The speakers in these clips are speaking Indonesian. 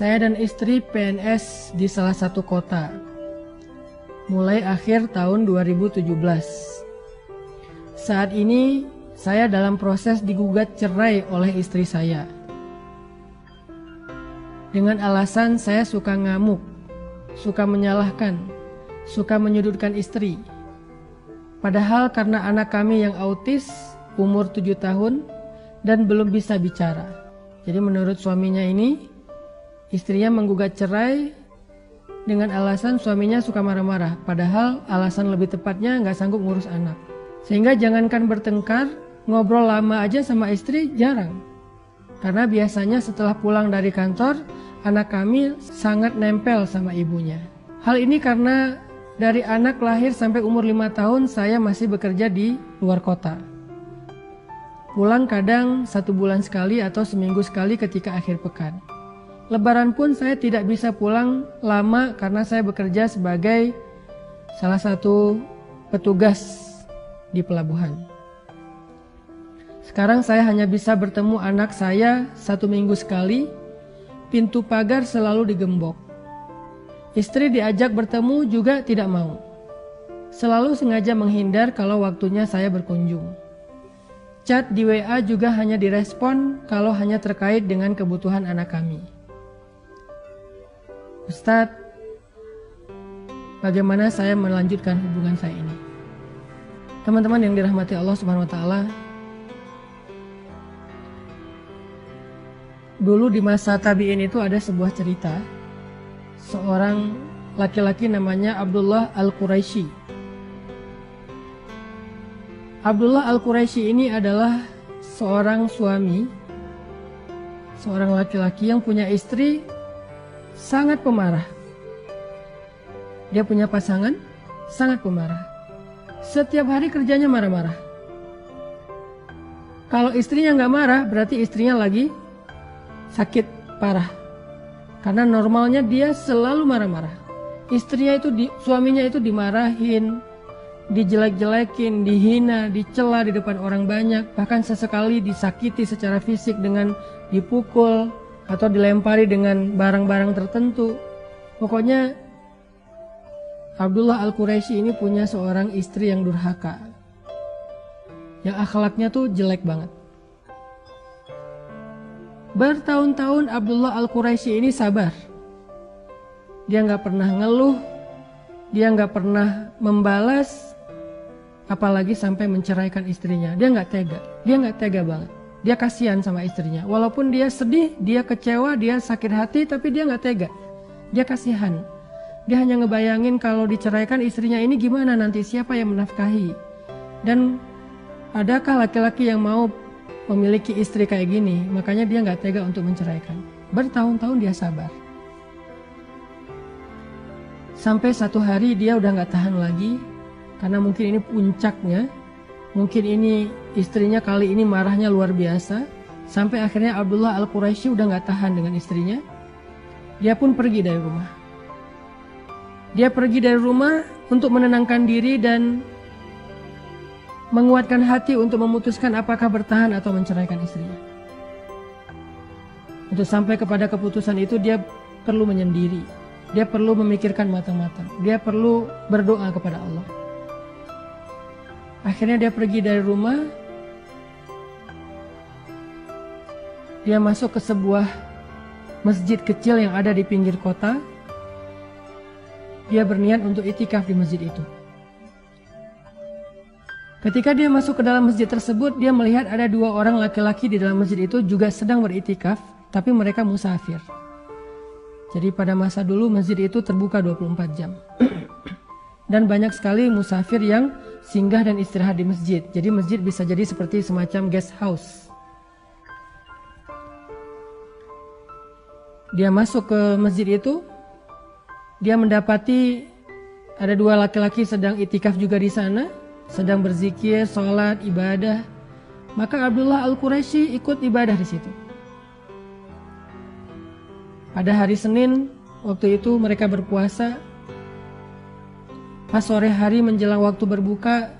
Saya dan istri PNS di salah satu kota. Mulai akhir tahun 2017. Saat ini saya dalam proses digugat cerai oleh istri saya. Dengan alasan saya suka ngamuk, suka menyalahkan, suka menyudutkan istri. Padahal karena anak kami yang autis, umur 7 tahun, dan belum bisa bicara. Jadi menurut suaminya ini, istrinya menggugat cerai dengan alasan suaminya suka marah-marah. Padahal alasan lebih tepatnya nggak sanggup ngurus anak. Sehingga jangankan bertengkar, ngobrol lama aja sama istri jarang. Karena biasanya setelah pulang dari kantor, anak kami sangat nempel sama ibunya. Hal ini karena dari anak lahir sampai umur lima tahun saya masih bekerja di luar kota. Pulang kadang satu bulan sekali atau seminggu sekali ketika akhir pekan. Lebaran pun saya tidak bisa pulang lama karena saya bekerja sebagai salah satu petugas di pelabuhan. Sekarang saya hanya bisa bertemu anak saya satu minggu sekali. Pintu pagar selalu digembok. Istri diajak bertemu juga tidak mau. Selalu sengaja menghindar kalau waktunya saya berkunjung. Chat di WA juga hanya direspon kalau hanya terkait dengan kebutuhan anak kami. Ustadz, bagaimana saya melanjutkan hubungan saya ini? Teman-teman yang dirahmati Allah Subhanahu wa taala, dulu di masa tabi'in itu ada sebuah cerita seorang laki-laki namanya Abdullah Al-Quraisy. Abdullah Al-Quraisy ini adalah seorang suami, seorang laki-laki yang punya istri sangat pemarah. Dia punya pasangan sangat pemarah. Setiap hari kerjanya marah-marah. Kalau istrinya nggak marah, berarti istrinya lagi sakit parah. Karena normalnya dia selalu marah-marah. Istrinya itu di, suaminya itu dimarahin, dijelek-jelekin, dihina, dicela di depan orang banyak, bahkan sesekali disakiti secara fisik dengan dipukul atau dilempari dengan barang-barang tertentu. Pokoknya Abdullah Al-Quraisy ini punya seorang istri yang durhaka. Yang akhlaknya tuh jelek banget. Bertahun-tahun Abdullah Al-Quraisy ini sabar. Dia nggak pernah ngeluh, dia nggak pernah membalas, apalagi sampai menceraikan istrinya. Dia nggak tega, dia nggak tega banget. Dia kasihan sama istrinya. Walaupun dia sedih, dia kecewa, dia sakit hati, tapi dia nggak tega. Dia kasihan. Dia hanya ngebayangin kalau diceraikan istrinya ini gimana nanti siapa yang menafkahi. Dan adakah laki-laki yang mau memiliki istri kayak gini, makanya dia nggak tega untuk menceraikan. Bertahun-tahun dia sabar. Sampai satu hari dia udah nggak tahan lagi, karena mungkin ini puncaknya, mungkin ini istrinya kali ini marahnya luar biasa, sampai akhirnya Abdullah Al-Quraisy udah nggak tahan dengan istrinya, dia pun pergi dari rumah. Dia pergi dari rumah untuk menenangkan diri dan menguatkan hati untuk memutuskan apakah bertahan atau menceraikan istrinya. Untuk sampai kepada keputusan itu dia perlu menyendiri. Dia perlu memikirkan matang-matang. Dia perlu berdoa kepada Allah. Akhirnya dia pergi dari rumah. Dia masuk ke sebuah masjid kecil yang ada di pinggir kota. Dia berniat untuk itikaf di masjid itu. Ketika dia masuk ke dalam masjid tersebut, dia melihat ada dua orang laki-laki di dalam masjid itu juga sedang beritikaf, tapi mereka musafir. Jadi pada masa dulu masjid itu terbuka 24 jam. dan banyak sekali musafir yang singgah dan istirahat di masjid. Jadi masjid bisa jadi seperti semacam guest house. Dia masuk ke masjid itu, dia mendapati ada dua laki-laki sedang itikaf juga di sana sedang berzikir, sholat, ibadah, maka Abdullah Al-Quraisy ikut ibadah di situ. Pada hari Senin, waktu itu mereka berpuasa. Pas sore hari menjelang waktu berbuka,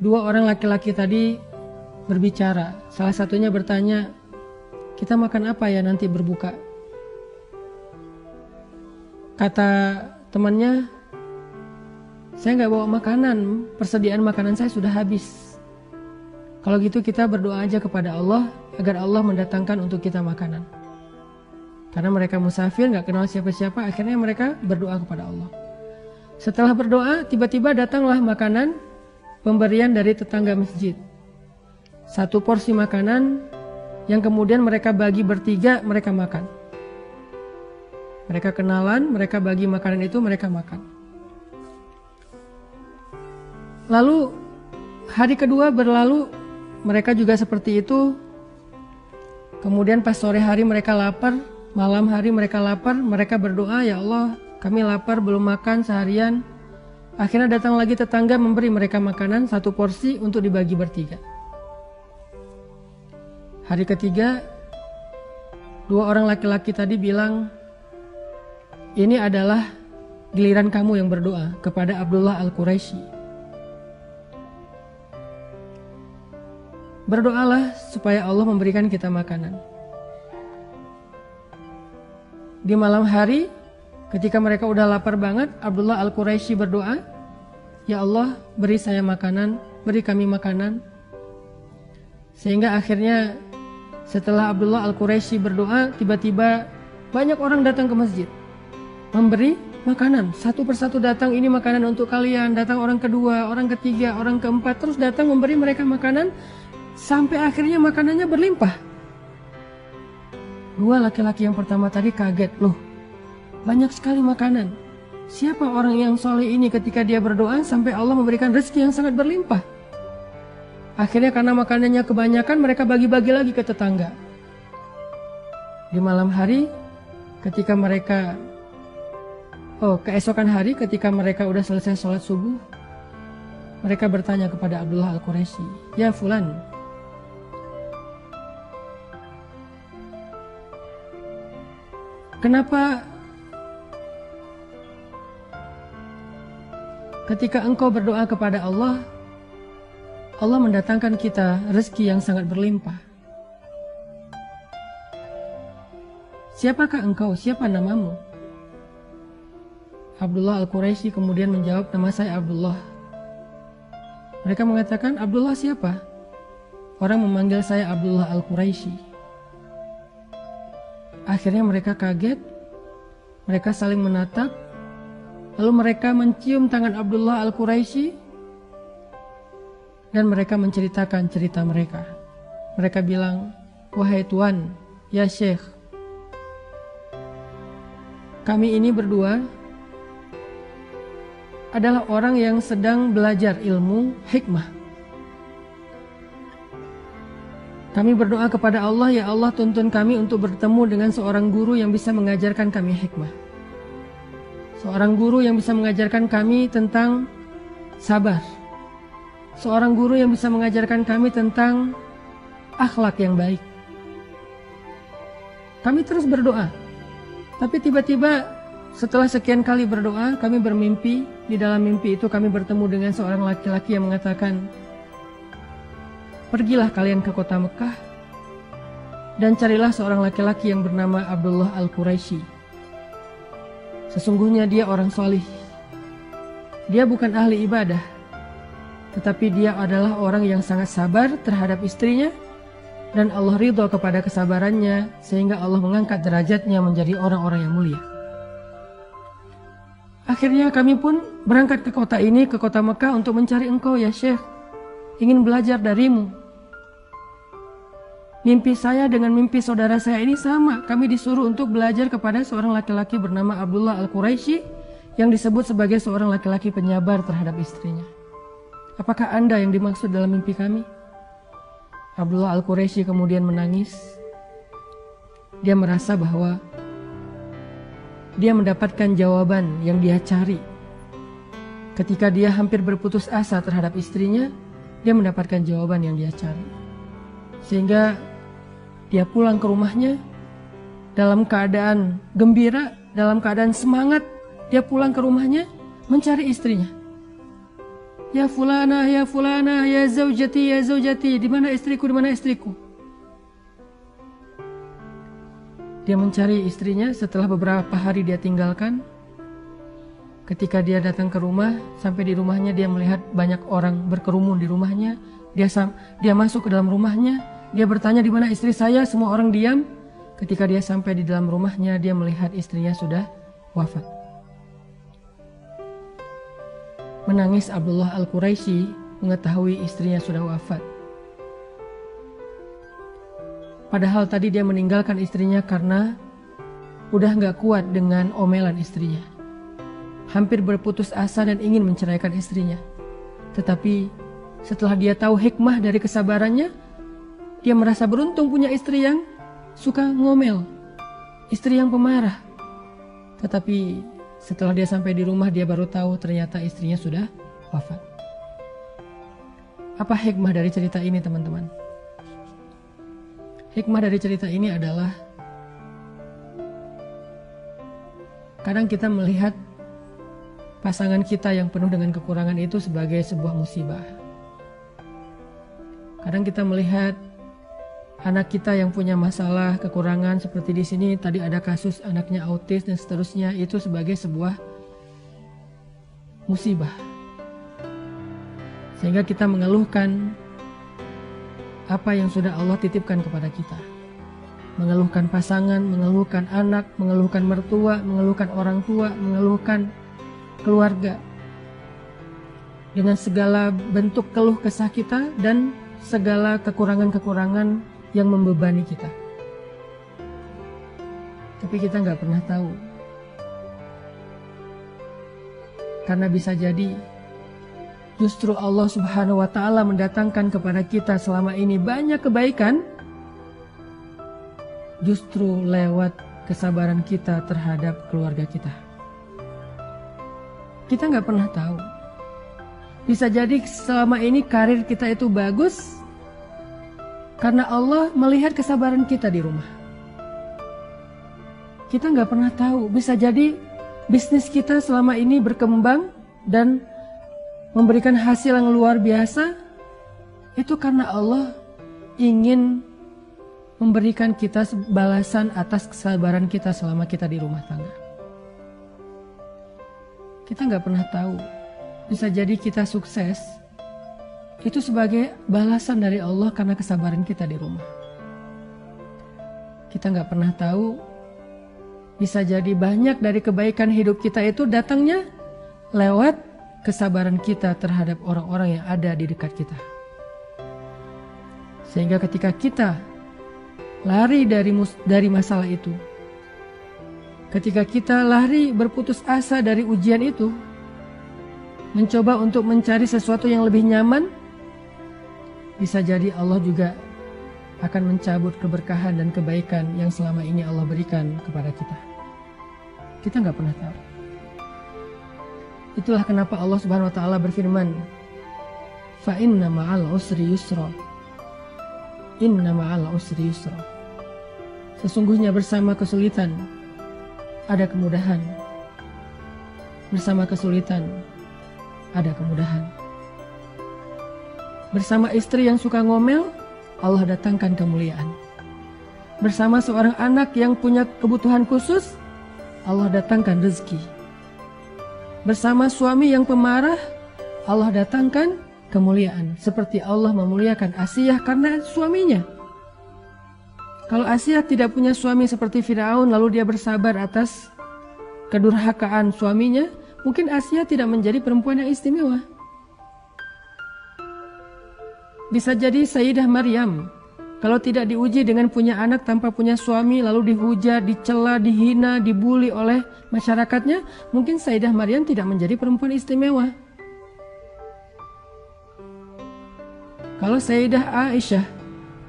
dua orang laki-laki tadi berbicara. Salah satunya bertanya, kita makan apa ya nanti berbuka? kata temannya, saya nggak bawa makanan, persediaan makanan saya sudah habis. Kalau gitu kita berdoa aja kepada Allah agar Allah mendatangkan untuk kita makanan. Karena mereka musafir, nggak kenal siapa-siapa, akhirnya mereka berdoa kepada Allah. Setelah berdoa, tiba-tiba datanglah makanan pemberian dari tetangga masjid. Satu porsi makanan yang kemudian mereka bagi bertiga, mereka makan. Mereka kenalan, mereka bagi makanan itu, mereka makan. Lalu hari kedua berlalu, mereka juga seperti itu. Kemudian pas sore hari mereka lapar, malam hari mereka lapar, mereka berdoa, "Ya Allah, kami lapar belum makan seharian." Akhirnya datang lagi tetangga memberi mereka makanan satu porsi untuk dibagi bertiga. Hari ketiga, dua orang laki-laki tadi bilang, ini adalah giliran kamu yang berdoa kepada Abdullah Al-Quraisy. Berdoalah supaya Allah memberikan kita makanan. Di malam hari, ketika mereka udah lapar banget, Abdullah Al-Quraisy berdoa, "Ya Allah, beri saya makanan, beri kami makanan." Sehingga akhirnya setelah Abdullah Al-Quraisy berdoa, tiba-tiba banyak orang datang ke masjid memberi makanan. Satu persatu datang ini makanan untuk kalian, datang orang kedua, orang ketiga, orang keempat, terus datang memberi mereka makanan sampai akhirnya makanannya berlimpah. Dua laki-laki yang pertama tadi kaget, loh banyak sekali makanan. Siapa orang yang soleh ini ketika dia berdoa sampai Allah memberikan rezeki yang sangat berlimpah? Akhirnya karena makanannya kebanyakan mereka bagi-bagi lagi ke tetangga. Di malam hari ketika mereka Oh, keesokan hari ketika mereka udah selesai sholat subuh, mereka bertanya kepada Abdullah Al-Quraisy, "Ya fulan, kenapa ketika engkau berdoa kepada Allah, Allah mendatangkan kita rezeki yang sangat berlimpah?" Siapakah engkau? Siapa namamu? Abdullah Al-Quraisy kemudian menjawab, nama saya Abdullah. Mereka mengatakan, Abdullah siapa? Orang memanggil saya Abdullah Al-Quraisy. Akhirnya mereka kaget, mereka saling menatap, lalu mereka mencium tangan Abdullah Al-Quraisy dan mereka menceritakan cerita mereka. Mereka bilang, wahai Tuan, ya Syekh, kami ini berdua adalah orang yang sedang belajar ilmu hikmah. Kami berdoa kepada Allah, ya Allah tuntun kami untuk bertemu dengan seorang guru yang bisa mengajarkan kami hikmah. Seorang guru yang bisa mengajarkan kami tentang sabar. Seorang guru yang bisa mengajarkan kami tentang akhlak yang baik. Kami terus berdoa. Tapi tiba-tiba setelah sekian kali berdoa, kami bermimpi. Di dalam mimpi itu kami bertemu dengan seorang laki-laki yang mengatakan, Pergilah kalian ke kota Mekah dan carilah seorang laki-laki yang bernama Abdullah Al-Quraisy. Sesungguhnya dia orang solih. Dia bukan ahli ibadah, tetapi dia adalah orang yang sangat sabar terhadap istrinya dan Allah ridho kepada kesabarannya sehingga Allah mengangkat derajatnya menjadi orang-orang yang mulia. Akhirnya kami pun berangkat ke kota ini, ke kota Mekah untuk mencari engkau ya Syekh. Ingin belajar darimu. Mimpi saya dengan mimpi saudara saya ini sama. Kami disuruh untuk belajar kepada seorang laki-laki bernama Abdullah Al-Quraisy yang disebut sebagai seorang laki-laki penyabar terhadap istrinya. Apakah Anda yang dimaksud dalam mimpi kami? Abdullah Al-Quraisy kemudian menangis. Dia merasa bahwa dia mendapatkan jawaban yang dia cari. Ketika dia hampir berputus asa terhadap istrinya, dia mendapatkan jawaban yang dia cari. Sehingga dia pulang ke rumahnya dalam keadaan gembira, dalam keadaan semangat. Dia pulang ke rumahnya mencari istrinya. Ya fulana, ya fulana, ya zaujati, ya zaujati, di mana istriku, di mana istriku? Dia mencari istrinya setelah beberapa hari dia tinggalkan. Ketika dia datang ke rumah, sampai di rumahnya dia melihat banyak orang berkerumun di rumahnya. Dia dia masuk ke dalam rumahnya, dia bertanya di mana istri saya, semua orang diam. Ketika dia sampai di dalam rumahnya, dia melihat istrinya sudah wafat. Menangis Abdullah Al-Quraisy mengetahui istrinya sudah wafat. Padahal tadi dia meninggalkan istrinya karena udah nggak kuat dengan omelan istrinya hampir berputus asa dan ingin menceraikan istrinya. Tetapi setelah dia tahu hikmah dari kesabarannya, dia merasa beruntung punya istri yang suka ngomel, istri yang pemarah. Tetapi setelah dia sampai di rumah, dia baru tahu ternyata istrinya sudah wafat. Apa hikmah dari cerita ini, teman-teman? Hikmah dari cerita ini adalah kadang kita melihat pasangan kita yang penuh dengan kekurangan itu sebagai sebuah musibah. Kadang kita melihat anak kita yang punya masalah kekurangan seperti di sini tadi ada kasus anaknya autis dan seterusnya itu sebagai sebuah musibah. Sehingga kita mengeluhkan apa yang sudah Allah titipkan kepada kita. Mengeluhkan pasangan, mengeluhkan anak, mengeluhkan mertua, mengeluhkan orang tua, mengeluhkan keluarga dengan segala bentuk keluh kesah kita dan segala kekurangan-kekurangan yang membebani kita. Tapi kita nggak pernah tahu. Karena bisa jadi justru Allah Subhanahu wa taala mendatangkan kepada kita selama ini banyak kebaikan justru lewat kesabaran kita terhadap keluarga kita. Kita nggak pernah tahu. Bisa jadi selama ini karir kita itu bagus karena Allah melihat kesabaran kita di rumah. Kita nggak pernah tahu. Bisa jadi bisnis kita selama ini berkembang dan memberikan hasil yang luar biasa itu karena Allah ingin memberikan kita balasan atas kesabaran kita selama kita di rumah tangga. Kita nggak pernah tahu. Bisa jadi kita sukses. Itu sebagai balasan dari Allah karena kesabaran kita di rumah. Kita nggak pernah tahu. Bisa jadi banyak dari kebaikan hidup kita itu datangnya lewat kesabaran kita terhadap orang-orang yang ada di dekat kita. Sehingga ketika kita lari dari dari masalah itu, Ketika kita lari berputus asa dari ujian itu, mencoba untuk mencari sesuatu yang lebih nyaman, bisa jadi Allah juga akan mencabut keberkahan dan kebaikan yang selama ini Allah berikan kepada kita. Kita nggak pernah tahu. Itulah kenapa Allah Subhanahu wa taala berfirman, "Fa inna ma'al usri yusra." Inna ma'al usri yusra. Sesungguhnya bersama kesulitan ada kemudahan. Bersama kesulitan, ada kemudahan. Bersama istri yang suka ngomel, Allah datangkan kemuliaan. Bersama seorang anak yang punya kebutuhan khusus, Allah datangkan rezeki. Bersama suami yang pemarah, Allah datangkan kemuliaan. Seperti Allah memuliakan Asiyah karena suaminya. Kalau Asia tidak punya suami seperti Firaun lalu dia bersabar atas kedurhakaan suaminya, mungkin Asia tidak menjadi perempuan yang istimewa. Bisa jadi Sayyidah Maryam kalau tidak diuji dengan punya anak tanpa punya suami lalu dihujat, dicela, dihina, dibully oleh masyarakatnya, mungkin Sayyidah Maryam tidak menjadi perempuan istimewa. Kalau Sayyidah Aisyah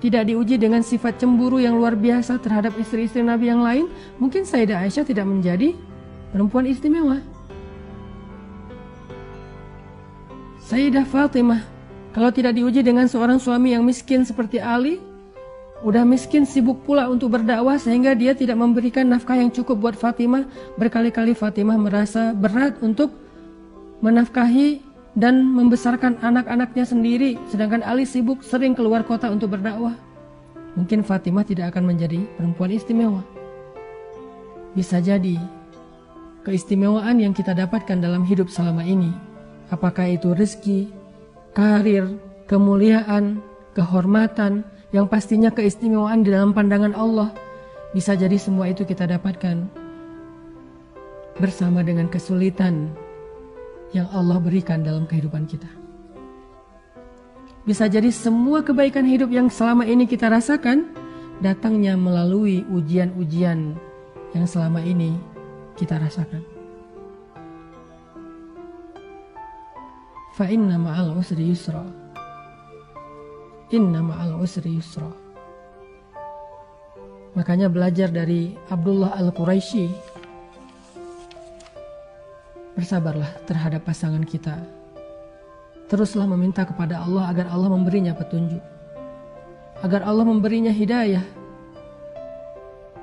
tidak diuji dengan sifat cemburu yang luar biasa terhadap istri-istri Nabi yang lain, mungkin Sayyidah Aisyah tidak menjadi perempuan istimewa. Sayyidah Fatimah, kalau tidak diuji dengan seorang suami yang miskin seperti Ali, udah miskin sibuk pula untuk berdakwah sehingga dia tidak memberikan nafkah yang cukup buat Fatimah. Berkali-kali Fatimah merasa berat untuk menafkahi dan membesarkan anak-anaknya sendiri, sedangkan Ali sibuk sering keluar kota untuk berdakwah. Mungkin Fatimah tidak akan menjadi perempuan istimewa. Bisa jadi keistimewaan yang kita dapatkan dalam hidup selama ini, apakah itu rezeki, karir, kemuliaan, kehormatan, yang pastinya keistimewaan di dalam pandangan Allah, bisa jadi semua itu kita dapatkan bersama dengan kesulitan yang Allah berikan dalam kehidupan kita. Bisa jadi semua kebaikan hidup yang selama ini kita rasakan datangnya melalui ujian-ujian yang selama ini kita rasakan. Inna ma'al usri yusra. Inna ma'al usri yusra. Makanya belajar dari Abdullah Al-Quraisy Bersabarlah terhadap pasangan kita. Teruslah meminta kepada Allah agar Allah memberinya petunjuk. Agar Allah memberinya hidayah.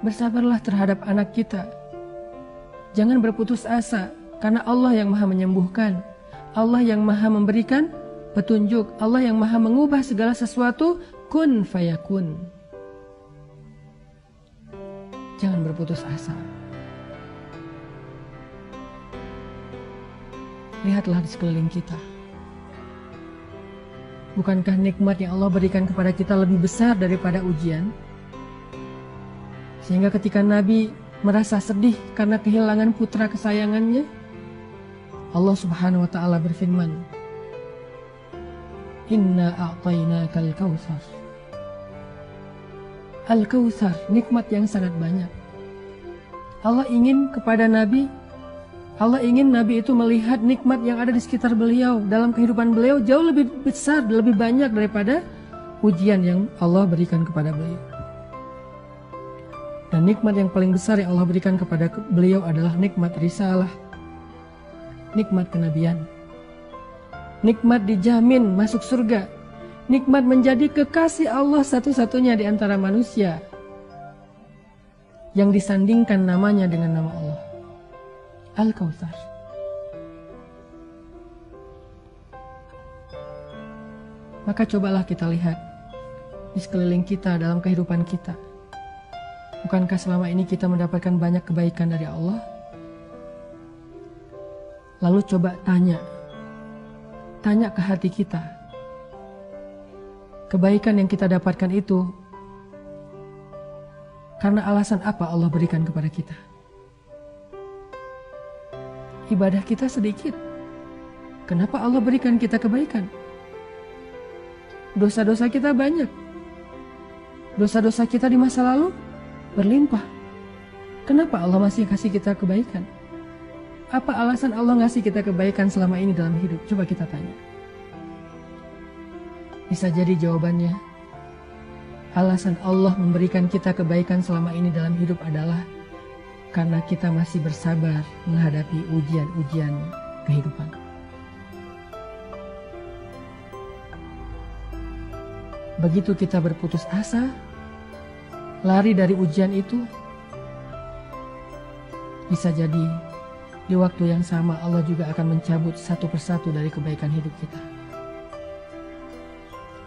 Bersabarlah terhadap anak kita. Jangan berputus asa karena Allah yang maha menyembuhkan. Allah yang maha memberikan petunjuk. Allah yang maha mengubah segala sesuatu kun fayakun. Jangan berputus asa. Lihatlah di sekeliling kita. Bukankah nikmat yang Allah berikan kepada kita lebih besar daripada ujian? Sehingga ketika Nabi merasa sedih karena kehilangan putra kesayangannya, Allah Subhanahu wa taala berfirman, "Inna a'tainakal kautsar." Al-Kautsar, nikmat yang sangat banyak. Allah ingin kepada Nabi Allah ingin Nabi itu melihat nikmat yang ada di sekitar beliau dalam kehidupan beliau jauh lebih besar, lebih banyak daripada ujian yang Allah berikan kepada beliau. Dan nikmat yang paling besar yang Allah berikan kepada beliau adalah nikmat risalah, nikmat kenabian, nikmat dijamin masuk surga, nikmat menjadi kekasih Allah satu-satunya di antara manusia yang disandingkan namanya dengan nama Allah. Al-Kautsar. Maka cobalah kita lihat di sekeliling kita dalam kehidupan kita. Bukankah selama ini kita mendapatkan banyak kebaikan dari Allah? Lalu coba tanya, tanya ke hati kita. Kebaikan yang kita dapatkan itu karena alasan apa Allah berikan kepada kita? ibadah kita sedikit. Kenapa Allah berikan kita kebaikan? Dosa-dosa kita banyak. Dosa-dosa kita di masa lalu berlimpah. Kenapa Allah masih kasih kita kebaikan? Apa alasan Allah ngasih kita kebaikan selama ini dalam hidup? Coba kita tanya. Bisa jadi jawabannya, alasan Allah memberikan kita kebaikan selama ini dalam hidup adalah karena kita masih bersabar menghadapi ujian-ujian kehidupan. Begitu kita berputus asa, lari dari ujian itu, bisa jadi di waktu yang sama Allah juga akan mencabut satu persatu dari kebaikan hidup kita.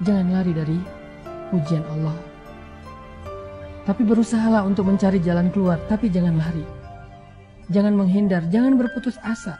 Jangan lari dari ujian Allah tapi berusahalah untuk mencari jalan keluar, tapi jangan lari. Jangan menghindar, jangan berputus asa.